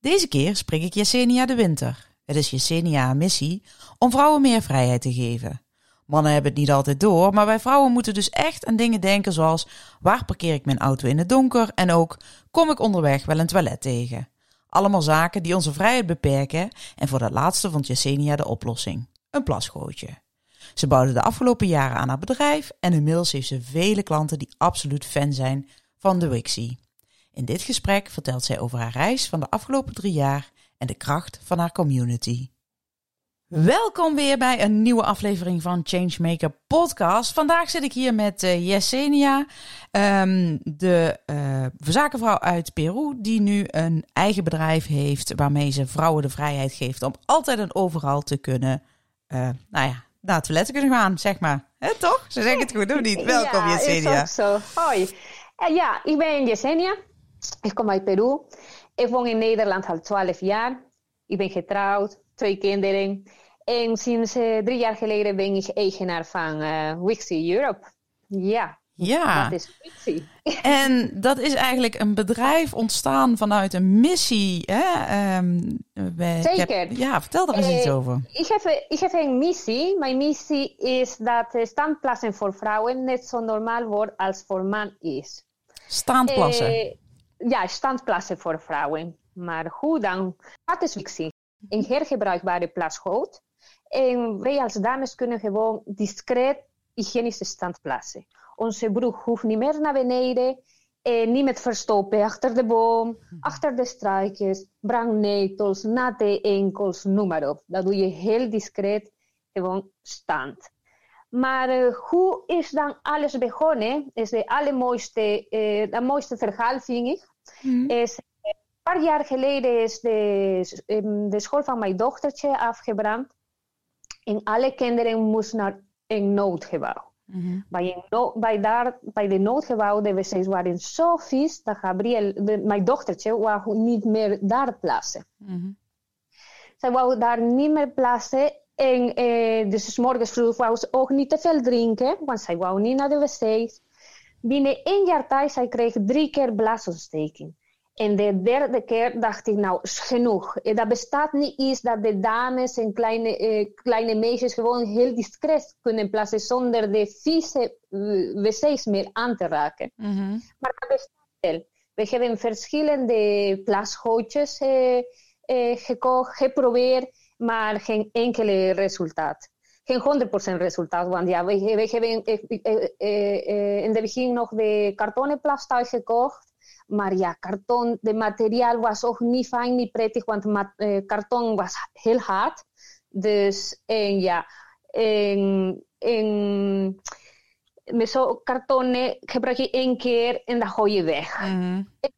Deze keer spreek ik Yesenia de Winter. Het is Yesenia missie om vrouwen meer vrijheid te geven. Mannen hebben het niet altijd door, maar wij vrouwen moeten dus echt aan dingen denken zoals waar parkeer ik mijn auto in het donker en ook kom ik onderweg wel een toilet tegen. Allemaal zaken die onze vrijheid beperken en voor dat laatste vond Yesenia de oplossing. Een plasgootje. Ze bouwde de afgelopen jaren aan haar bedrijf en inmiddels heeft ze vele klanten die absoluut fan zijn van de Wixie. In dit gesprek vertelt zij over haar reis van de afgelopen drie jaar en de kracht van haar community. Welkom weer bij een nieuwe aflevering van Changemaker Podcast. Vandaag zit ik hier met uh, Yesenia, um, de uh, zakenvrouw uit Peru, die nu een eigen bedrijf heeft waarmee ze vrouwen de vrijheid geeft om altijd en overal te kunnen, uh, nou ja, naar het toilet te kunnen gaan, zeg maar. Hè, toch? Ze zeggen het goed, of niet? Welkom, ja, Yesenia. Is ook zo. Hoi. ja, ik ben Yesenia. Ik kom uit Peru. Ik woon in Nederland al 12 jaar. Ik ben getrouwd, twee kinderen. En sinds uh, drie jaar geleden ben ik eigenaar van uh, Wixie Europe. Ja. Ja. Dat is Wixie. En dat is eigenlijk een bedrijf ontstaan vanuit een missie. Hè? Um, Zeker. Heb, ja, vertel daar eens uh, iets over. Ik heb, ik heb een missie. Mijn missie is dat standplaatsen voor vrouwen net zo normaal wordt als voor man is. Staandplassen? Ja, standplaatsen voor vrouwen. Maar hoe dan? Wat is Wixie? Een hergebruikbare plasgoot. En wij als dames kunnen gewoon discreet hygiënische stand plaatsen. Onze broek hoeft niet meer naar beneden. En niet met verstoppen achter de boom, achter de struikjes, brandnetels, natte enkels, noem maar op. Dat doe je heel discreet, gewoon stand. Maar uh, hoe is dan alles begonnen? Is de allermooiste, uh, dat mooiste verhaal, vind ik. Mm. Is, een paar jaar geleden is de, de school van mijn dochtertje afgebrand. En alle kinderen moesten naar een noodgebouw. Mm-hmm. Bij, een no bij, daar, bij de noodgebouw, de wc's waren zo vies dat Gabriel, de, mijn dochtertje, wou niet meer daar plaatsen. Mm-hmm. Zij wou daar niet meer plaatsen. En eh, dus morgens vroeg wou ze ook niet te veel drinken, want zij wou niet naar de wc's. Binnen één jaar tijd, zij kreeg drie keer blaasontsteking. En de derde keer dacht ik, nou, is genoeg. Dat bestaat niet eens dat de dames en kleine, eh, kleine meisjes gewoon heel discreet kunnen plaatsen zonder de vieze uh, wc's meer aan te raken. Mm-hmm. Maar dat bestaat wel. We hebben verschillende plasgootjes eh, eh, gekocht, geprobeerd, maar geen enkele resultaat. Geen 100% resultaat, want ja, we, we hebben in het begin nog de kartonnen plastic gekocht. Maar ja, karton, de materiaal was ook niet fijn, niet prettig, want karton was heel hard. Dus en ja, en, en met zo'n karton gebruik je één keer en dan gooi je weg. Mm-hmm. en,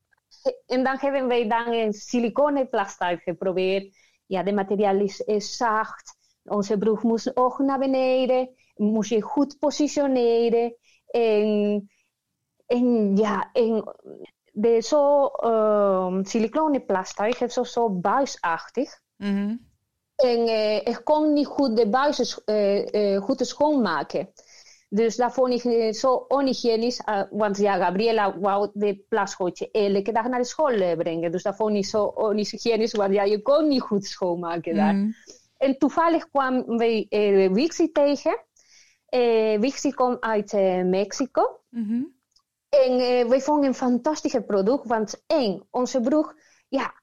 en, dan hebben wij dan een siliconen plastic geprobeerd. Ja, de materiaal is, is zacht. Onze broek moest ook naar beneden. Moest je goed positioneren. En, en ja, en de zo um, siliconenplastic heeft zo, zo buisachtig. Mm-hmm. En uh, ik kon niet goed de buizen uh, uh, goed schoonmaken. Dus dat vond ik zo onhygiënisch. want ja, Gabriela wou de plasgootje elke dag naar de school brengen. Dus dat vond ik zo onhygiënisch. Want ja, je kon niet goed schoonmaken daar. Mm-hmm. En toevallig kwamen wij uh, Wixie tegen. Wixie komt uit Mexico. Mm-hmm. En uh, wij vonden een fantastisch product, want één, onze broek, ja,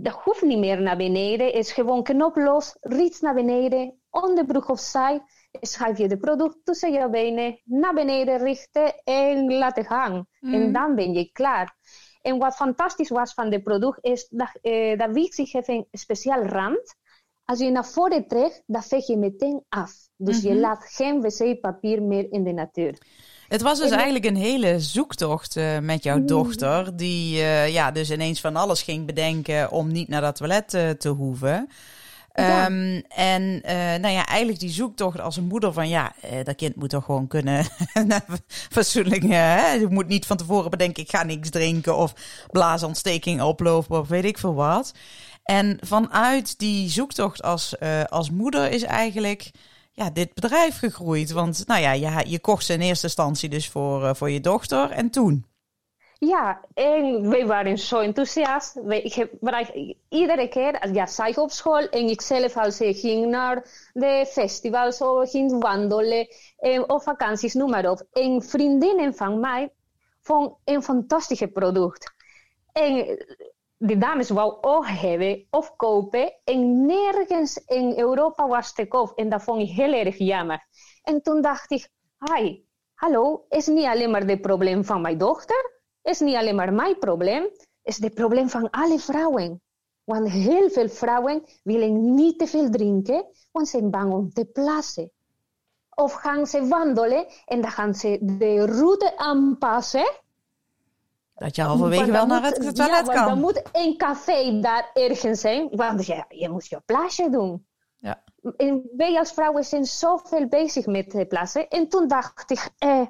dat hoeft niet meer naar beneden. is gewoon knoploos, riets naar beneden, onderbroek opzij. Schuif je de product tussen je benen, naar beneden richten en laten gaan. Mm. En dan ben je klaar. En wat fantastisch was van het product, is dat, uh, dat Wixie heeft een speciaal rand. Als je naar voren trekt, dan veeg je meteen af. Dus mm -hmm. je laat geen wc-papier meer in de natuur. Het was dus eigenlijk een hele zoektocht uh, met jouw dochter, die uh, ja, dus ineens van alles ging bedenken om niet naar dat toilet uh, te hoeven. Ja. Um, en uh, nou ja, eigenlijk die zoektocht als een moeder van ja, uh, dat kind moet toch gewoon kunnen fatsoenlijk. Uh, je moet niet van tevoren bedenken, ik ga niks drinken of blaasontsteking oplopen of weet ik veel wat. En vanuit die zoektocht als, als moeder is eigenlijk ja, dit bedrijf gegroeid. Want nou ja, je, je kocht ze in eerste instantie dus voor, voor je dochter en toen. Ja, en wij waren zo enthousiast. Ik iedere keer, ja, zag op school en ik zelf als ik ging naar de festivals of ging wandelen eh, of vakanties, noem maar op. En vriendinnen van mij vond een fantastisch product. En de dames wou ook hebben of kopen en nergens in Europa was te koop. En dat vond ik heel erg jammer. En toen dacht ik, hi, hallo, is niet alleen maar het probleem van mijn dochter is niet alleen maar mijn probleem, is het probleem van alle vrouwen. Want heel veel vrouwen willen niet te veel drinken, want ze zijn bang om te plassen. Of gaan ze wandelen en dan gaan ze de route aanpassen. Dat je halverwege wel naar het toilet ja, kan. Dan moet een café daar ergens zijn, want ja, je moet je plasje doen. Ja. En wij als vrouwen zijn zoveel bezig met plassen. En toen dacht ik, eh,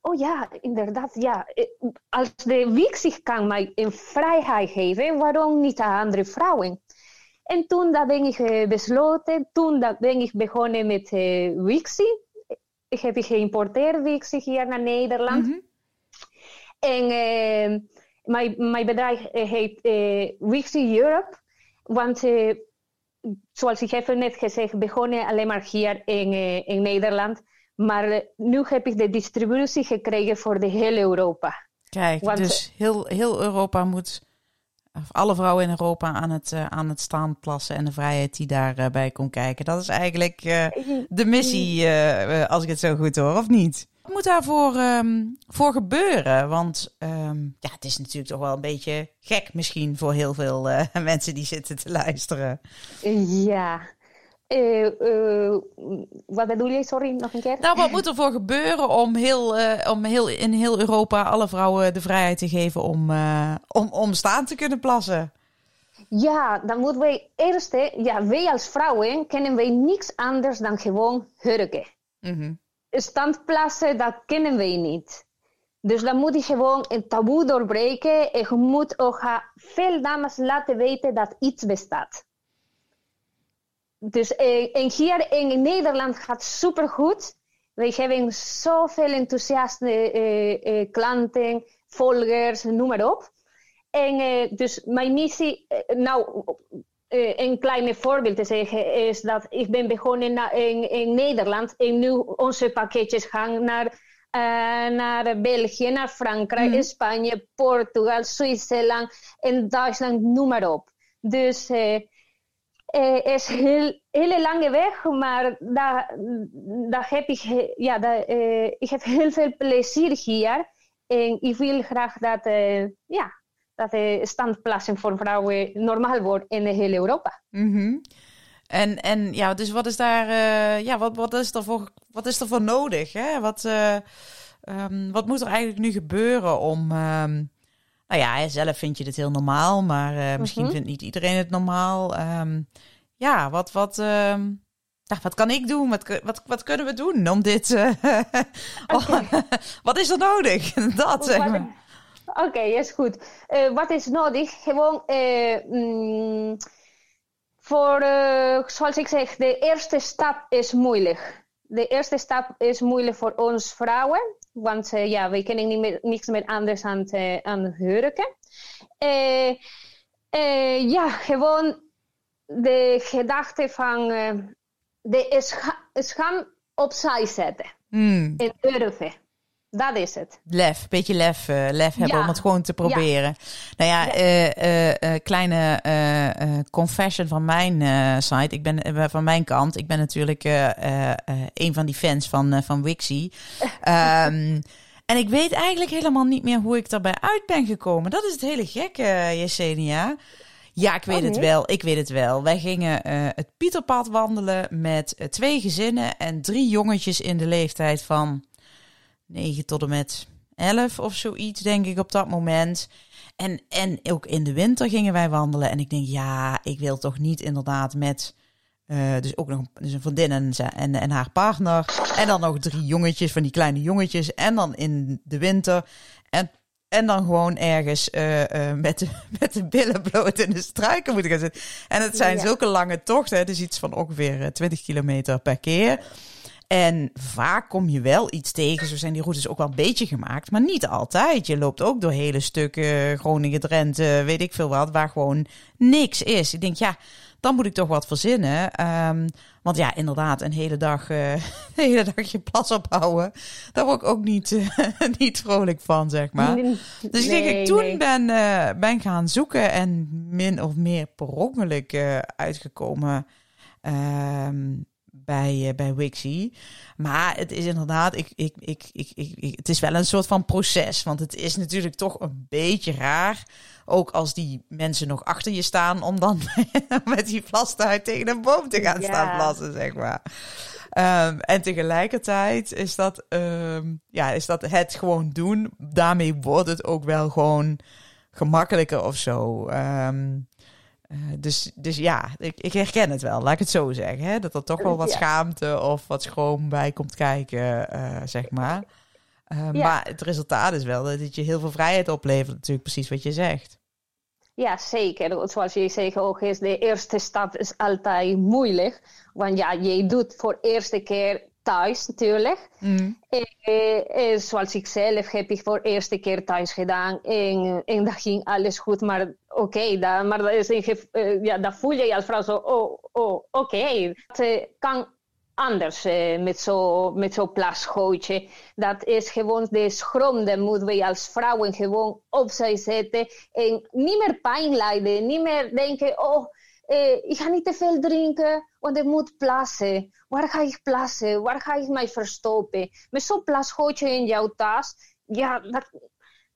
oh ja, inderdaad, ja. Eh, als de wieg zich kan mij een vrijheid geven, waarom niet aan andere vrouwen? En toen dat ben ik eh, besloten, toen dat ben ik begonnen met uh, Wixie. Ik heb geïmporteerd Wixie hier naar Nederland. Mm -hmm. En mijn, mijn bedrijf heet uh, Wixie Europe. Want zoals ik heb net gezegd, begonnen alleen maar hier in, in Nederland. Maar eh, nu heb ik de distributie gekregen voor de hele Europa. Kijk, Want, dus heel, heel Europa moet, of alle vrouwen in Europa aan het, uh, aan het staan plassen en de vrijheid die daarbij uh, komt kijken. Dat is eigenlijk uh, de missie, als ik het zo goed hoor, of niet? Wat moet daarvoor um, voor gebeuren? Want um, ja, het is natuurlijk toch wel een beetje gek misschien voor heel veel mensen die zitten te luisteren. Ja, uh, uh, wat bedoel je? Sorry, nog een keer. Nou, wat moet er voor gebeuren om, heel, om heel, in heel Europa alle vrouwen de vrijheid te geven om, om, om staan te kunnen plassen? Ja, dan moeten wij eerst, ja, wij als vrouwen kennen wij niks anders dan gewoon hurken. Mm -hmm. Standplassen, dat kennen wij niet. Dus dan moet je gewoon een taboe doorbreken en moet ook veel dames laten weten dat iets bestaat dus eh, en hier in Nederland gaat supergoed. We hebben zoveel enthousiaste eh, eh, klanten, volgers, noem maar op. En dus mijn missie, nou, een klein voorbeeld te zeggen, is dat ik ben begonnen in, in Nederland en nu onze pakketjes gaan naar, uh, naar België, naar Frankrijk, mm. Spanje, Portugal, Zwitserland en Duitsland, noem maar op. Dus uh, uh, is heel, hele lange weg, maar daar, daar heb ik, ja, daar, ik heb heel veel plezier hier. En ik wil graag dat, ja, dat de standplaatsen voor vrouwen normaal wordt in heel Europa. Mm -hmm. En, en ja, dus wat is daar, ja, wat, wat, is er voor, wat is er voor nodig? Hè? Wat, um, wat moet er eigenlijk nu gebeuren om. Um, nou ja, zelf vind je dit heel normaal, maar uh, misschien mhm. vindt niet iedereen het normaal. Um, ja, wat, wat, ja, wat kan ik doen? Wat, wat, wat kunnen we doen om dit... Okay. wat is er nodig? Dat, zeg maar. Oké, okay, is goed. Uh, wat is nodig? Gewoon... Mm, voor, zoals ik zeg, de eerste stap is moeilijk. De eerste stap is moeilijk voor ons vrouwen. Want uh, ja, we kennen niet meer, niks meer anders aan, te, aan hurken. Uh, uh, ja, gewoon de gedachte van de scha scham opzij zetten. Mm. En durven. Dat is het. Lef, beetje lef, uh, lef hebben ja. om het gewoon te proberen. Ja. Nou ja, ja. Uh, kleine confession van mijn site. Ik ben van mijn kant. Ik ben natuurlijk een van die fans van, van Wixie. um, en ik weet eigenlijk helemaal niet meer hoe ik daarbij uit ben gekomen. Dat is het hele gekke, Yesenia. Ja, ik weet oh, het wel. Ik weet het wel. Wij gingen het Pieterpad wandelen met twee gezinnen en drie jongetjes in de leeftijd van 9 tot en met 11 of zoiets, denk ik op dat moment. En, en ook in de winter gingen wij wandelen. En ik denk, ja, ik wil toch niet inderdaad met. Uh, dus ook nog dus een vriendin en, en, en haar partner. En dan nog drie jongetjes, van die kleine jongetjes. En dan in de winter. En en dan gewoon ergens uh, uh, met, de, met de billen bloot in de struiken moeten gaan zitten. En het zijn zulke lange tochten. Het is iets van ongeveer 20 kilometer per keer. En vaak kom je wel iets tegen. Zo zijn die routes ook wel een beetje gemaakt. Maar niet altijd. Je loopt ook door hele stukken Groningen, Drenthe, weet ik veel wat. Waar gewoon niks is. Ik denk, ja, dan moet ik toch wat verzinnen. Um, want ja, inderdaad, een hele dag, uh, een hele dag je plas ophouden. Daar word ik ook niet, uh, niet vrolijk van, zeg maar. dus ik denk, ik toen ben, uh, ben gaan zoeken en min of meer per ongeluk uitgekomen. Um, bij, uh, bij Wixie. Maar het is inderdaad, ik, ik, ik, ik, ik, het is wel een soort van proces. Want het is natuurlijk toch een beetje raar. Ook als die mensen nog achter je staan, om dan met die plastuit tegen een boom te gaan staan plassen, zeg maar. Um, en tegelijkertijd is dat, um, ja, is dat het gewoon doen. Daarmee wordt het ook wel gewoon gemakkelijker of zo. Um, uh, dus, dus ja, ik, ik, herken het wel, laat ik het zo zeggen. Hè? Dat er toch wel wat schaamte of wat schroom bij komt kijken, uh, zeg maar. Uh, ja. Maar het resultaat is wel dat het je heel veel vrijheid oplevert, natuurlijk precies wat je zegt. Ja, zeker. Zoals je zegt ook, is de eerste stap is altijd moeilijk. Want ja, je doet voor de eerste keer thuis natuurlijk. Mm. Eh, zoals ik zelf heb ik voor de eerste keer thuis gedaan. En, en dat ging alles goed. Maar oké, okay, dat, maar dat, is, uh, ja, dat voel je als vrouw zo, oh, oh oké. Okay. Het uh, kan anders uh, met zo'n met zo plasgootje. Dat is gewoon de schroom, dat moeten we als vrouwen gewoon opzij zetten. En niet meer pijn lijden, niet meer denken, oh eh, ik ga niet te veel drinken, want ik moet plassen. Waar ga ik plassen? Waar ga ik mij verstoppen? Met zo'n plasgootje in jouw tas, ja, dat,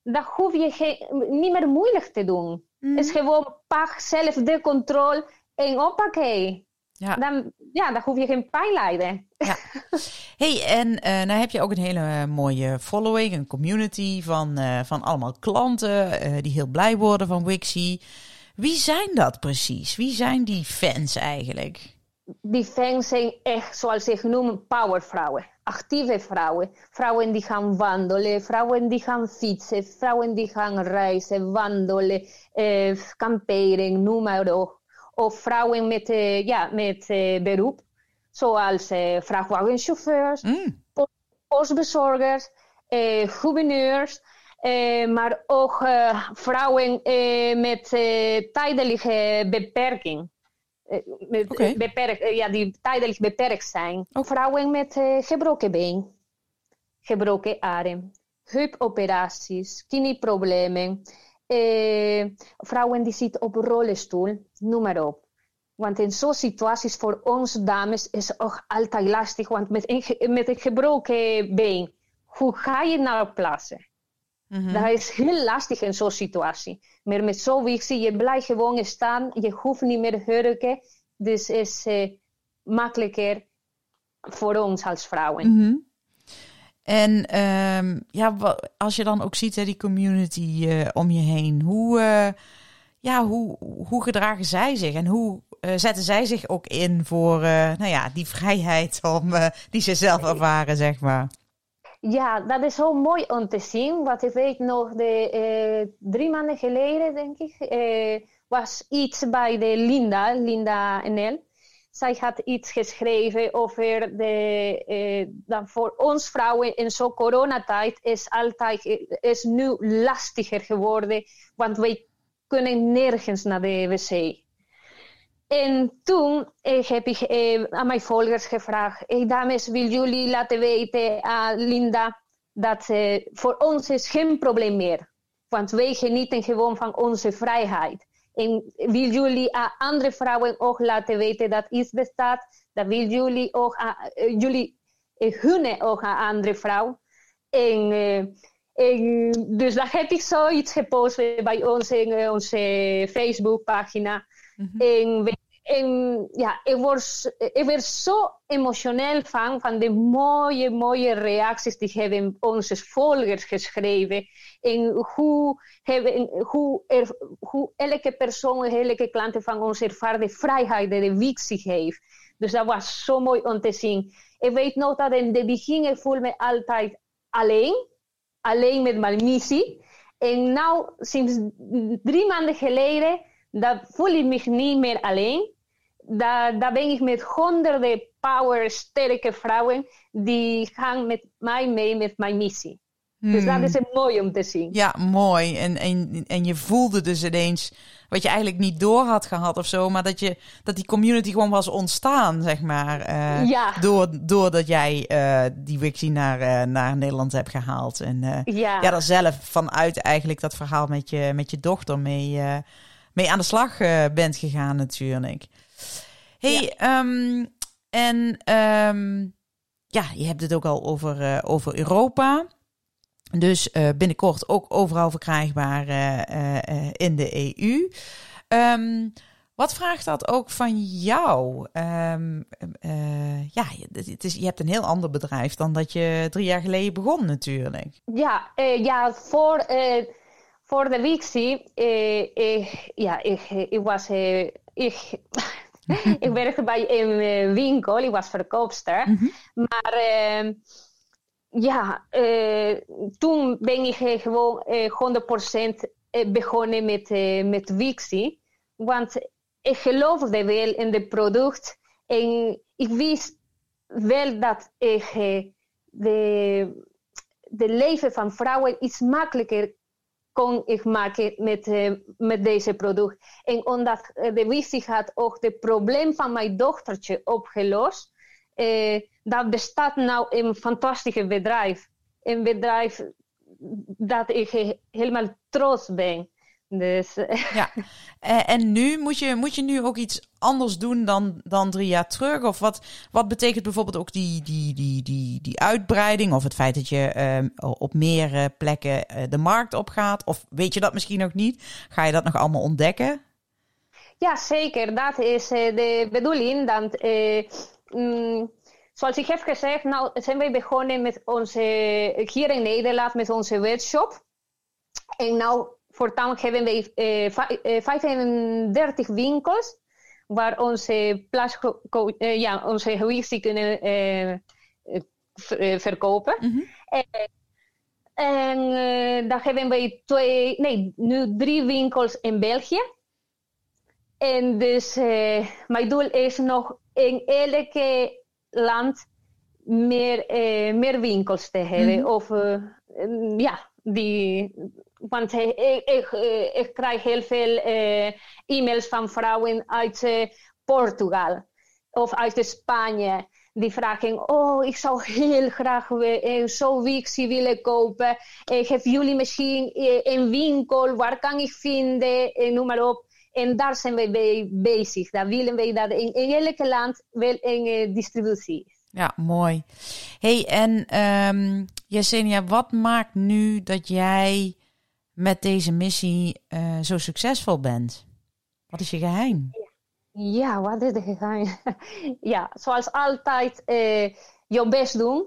dat hoef je niet meer moeilijk te doen. Mm. Het is gewoon pak zelf de controle en oké. Ja. Dan, ja, dan hoef je geen pijn lijden. Ja. hey, en uh, nou heb je ook een hele mooie following, een community van, uh, van allemaal klanten uh, die heel blij worden van Wixie. Wie zijn dat precies? Wie zijn die fans eigenlijk? Die fans zijn echt, zoals ik noem, powervrouwen. Actieve vrouwen. Vrouwen die gaan wandelen, vrouwen die gaan fietsen, vrouwen die gaan reizen, wandelen, eh, kamperen, noem maar op. Of vrouwen met, eh, ja, met eh, beroep, zoals eh, vrachtwagenchauffeurs, mm. postbezorgers, eh, gouverneurs. Eh, maar ook uh, vrouwen uh, met tijdelijke beperking. Met okay. ja, die tijdelijk beperkt zijn. Ook vrouwen met gebroken been, gebroken arm, heupoperaties, knieproblemen. vrouwen die zitten op rollenstoel, noem maar op. Want in zo'n situaties voor ons dames is ook altijd lastig. Want met een, met een gebroken been, hoe ga je nou plaatsen? Mm Dat is heel lastig in zo'n situatie. Maar met zo'n wixie, je blijft gewoon staan, je hoeft niet meer te hurken. Dus het is uh, makkelijker voor ons als vrouwen. Mm -hmm. En um, ja, als je dan ook ziet, hè, die community uh, om je heen, hoe, uh, ja, hoe, hoe gedragen zij zich en hoe zetten zij zich ook in voor nou ja, die vrijheid om, die ze zelf ervaren, zeg maar? Ja, dat is zo mooi om te zien. Wat ik weet nog, de, eh, drie maanden geleden, denk ik, eh, was iets bij de Linda, Linda NL. Zij had iets geschreven over de, eh, dat voor ons vrouwen in zo'n coronatijd is altijd is nu lastiger geworden, want wij kunnen nergens naar de wc. En toen eh, heb ik eh, aan mijn volgers gevraagd: hey, dames, wil jullie laten weten aan Linda dat eh, voor ons is geen probleem meer. Want wij genieten gewoon van onze vrijheid. En wil jullie aan andere vrouwen ook laten weten dat iets bestaat, dat wil jullie ook aan, uh, jullie uh, gunnen ook aan andere vrouwen. En, en, dus dat heb ik zoiets gepost bij ons in onze Facebookpagina. En en ja, ik, word, ik werd zo emotioneel van, van de mooie, mooie reacties die hebben onze volgers geschreven. En hoe, hebben, hoe, er, hoe elke persoon, elke klant van ons ervaart de vrijheid die de Wixie heeft. Dus dat was zo mooi om te zien. Ik weet nog dat in het begin ik voel me altijd alleen. Alleen met mijn missie. En nu, sinds drie maanden geleden, dat voel ik me niet meer alleen daar, daar ben ik met honderden power, sterke vrouwen die gaan met mij mee met mijn missie. Dus dat is hmm. mooi om te zien. Ja, mooi. En, en, en je voelde dus ineens wat je eigenlijk niet door had gehad of zo, maar dat, je, dat die community gewoon was ontstaan, zeg maar. Uh, ja. door, doordat jij uh, die Wixie naar, uh, naar Nederland hebt gehaald. En ja. ja, daar zelf vanuit eigenlijk dat verhaal met je, met je dochter mee, mee aan de slag bent gegaan natuurlijk hey, ehm, en um, ja, je hebt het ook al over, uh, over Europa. Dus uh, binnenkort ook overal verkrijgbaar uh, in de EU. Um, wat vraagt dat ook van jou? Um, ja, het is, je hebt een heel ander bedrijf dan dat je drie jaar geleden begon natuurlijk. Ja, ja voor, voor de Wixie, ja, ik, ik was... ik, ik werkte bij een eh, winkel, ik was verkoopster. Mhm. Maar uh, ja, uh, toen ben ik gewoon 100% begonnen met, met Wixie. Want ik geloofde wel in het product. En ik wist wel dat ik de, de leven van vrouwen iets makkelijker kon ik maken met, met deze product. En omdat uh, de Wifi had ook het probleem van mijn dochtertje opgelost, uh, dat bestaat nou een fantastisch bedrijf. Een bedrijf dat ik helemaal trots ben. Dus, ja. En nu moet je, moet je nu ook iets anders doen dan, dan drie jaar terug? Of wat, wat betekent bijvoorbeeld ook die, die, die, die, die uitbreiding? Of het feit dat je uh, op meer plekken uh, de markt opgaat? Of weet je dat misschien nog niet? Ga je dat nog allemaal ontdekken? Ja, zeker. Dat is de bedoeling. Dat, mm, zoals ik heb gezegd, nou zijn wij begonnen met onze, hier in Nederland met onze webshop. En nou Voortaan hebben wij eh, 35 winkels waar onze, plas, eh, ja, onze gewichten kunnen eh, eh, verkopen. Mm -hmm. en dan hebben wij twee, nee, nu drie winkels in België. En dus mijn doel is nog in elke land meer, meer winkels te hebben. Mm -hmm. Of ja, die, want ik, ik, ik krijg heel veel uh, e-mails van vrouwen uit uh, Portugal of uit Spanje. Die vragen, oh, ik zou heel graag uh, zo Wixie willen kopen. Heb jullie misschien een winkel, waar kan ik vinden? En noem maar op. En daar zijn wij bij bezig. Daar willen wij dat in, in elke land wel een distributie ja, mooi. hey, en um, Yesenia, wat maakt nu dat jij met deze missie uh, zo succesvol bent? Wat is je geheim? Ja, wat is de geheim? ja, zoals altijd uh, je best doen.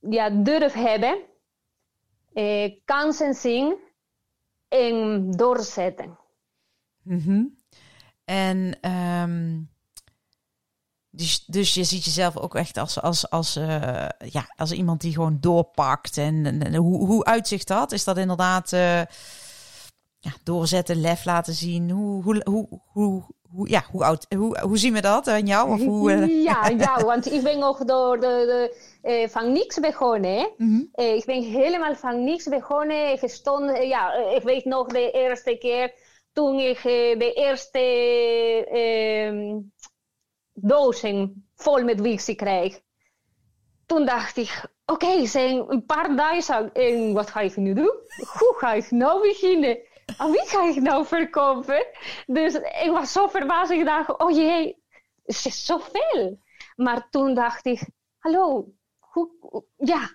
Ja, durf hebben. Uh, kansen zien en doorzetten. Mm -hmm. En um, dus, dus je ziet jezelf ook echt als, als, als, uh, ja, als iemand die gewoon doorpakt. En, en, hoe, hoe uitzicht dat? Is dat inderdaad uh, ja, doorzetten, lef laten zien? Hoe, hoe, hoe, hoe, hoe, ja, hoe, oud, hoe, hoe zien we dat aan jou? Of hoe, uh... Ja, ja, want ik ben ook door de, de, van niks begonnen. Mm -hmm. ik ben helemaal van niks begonnen. Ik stond, ja, ik weet nog de eerste keer toen ik de eerste ehm, dozen vol met Wixie krijg. Toen dacht ik, oké, zijn een paar dagen en wat ga ik nu doen? Hoe ga ik nou beginnen? Aan wie ga ik nou verkopen? Dus ik was zo verbaasd. Ik dacht, oh jee, het is zoveel. Maar toen dacht ik, hallo, hoe, ja,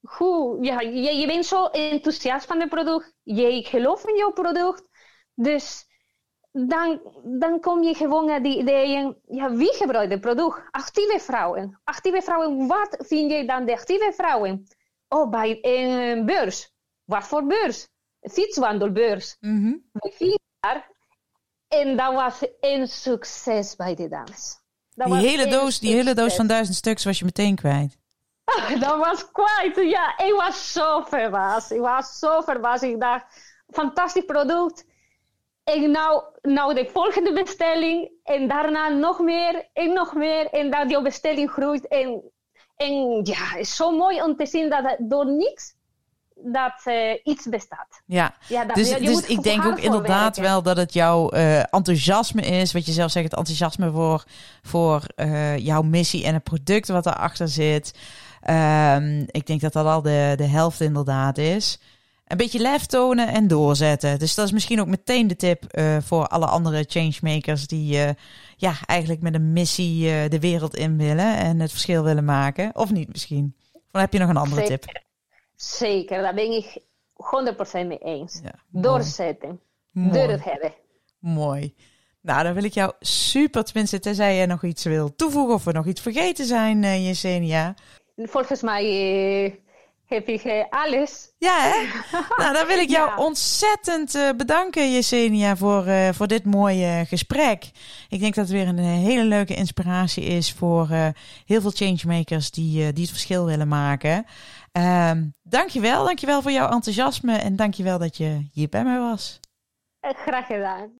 hoe, ja, je, bent zo enthousiast van het product. Je gelooft in jouw product. Dus dan, dan kom je gewoon naar die ideeën. Ja, wie gebruikt het product? Actieve vrouwen. Actieve vrouwen, wat vind je dan de actieve vrouwen? Oh, bij een beurs. Wat voor beurs? Fietswandelbeurs. Mhm. Bij vier jaar. En dat was een succes bij de dames. Dat Die hele doos, die hele doos van duizend stuks was je meteen kwijt. Dat was kwijt, ja. Ik was zo verbaasd. Ik was zo verbaasd. Ik dacht, fantastisch product. En nou, nou de volgende bestelling. En daarna nog meer en nog meer. En dat die bestelling groeit. En, en ja, het is zo mooi om te zien dat het door niks dat eh, iets bestaat. Ja, Ja, dat, dus, je, je dus ik denk ook inderdaad werken. wel dat het jouw eh, enthousiasme is. Wat je zelf zegt, het enthousiasme voor, voor eh, jouw missie en het product wat erachter zit. Ehm, ik denk dat dat al de, de helft inderdaad is. Een beetje lef tonen en doorzetten. Dus dat is misschien ook meteen de tip eh, voor alle andere changemakers die eh, ja, eigenlijk met een missie eh, de wereld in willen en het verschil willen maken. Of niet misschien. Of dan heb je nog een andere tip. Zeker. Daar ben ik 100% mee eens. Ja. Doorzetten. Mooi. Durf hebben. Mooi. Nou, dan wil ik jou super, tenminste, tenzij je nog iets wil toevoegen of we nog iets vergeten zijn, Yesenia. Volgens mij ik eh, alles. Ja, hè? nou, dan wil ik jou Ja. ontzettend eh, bedanken, Yesenia, voor, eh, voor dit mooie gesprek. Ik denk dat het weer een hele leuke inspiratie is voor eh, heel veel changemakers die, eh, die het verschil willen maken. Ehm dankjewel, dankjewel voor jouw enthousiasme en dankjewel dat je hier bij mij was. Graag gedaan.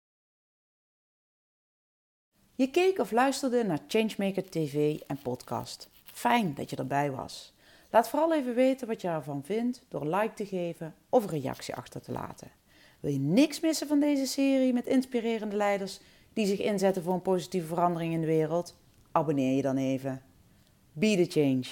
Je keek of luisterde naar Changemaker TV en podcast. Fijn dat je erbij was. Laat vooral even weten wat je ervan vindt door like te geven of een reactie achter te laten. Wil je niks missen van deze serie met inspirerende leiders die zich inzetten voor een positieve verandering in de wereld? Abonneer je dan even. Be the change.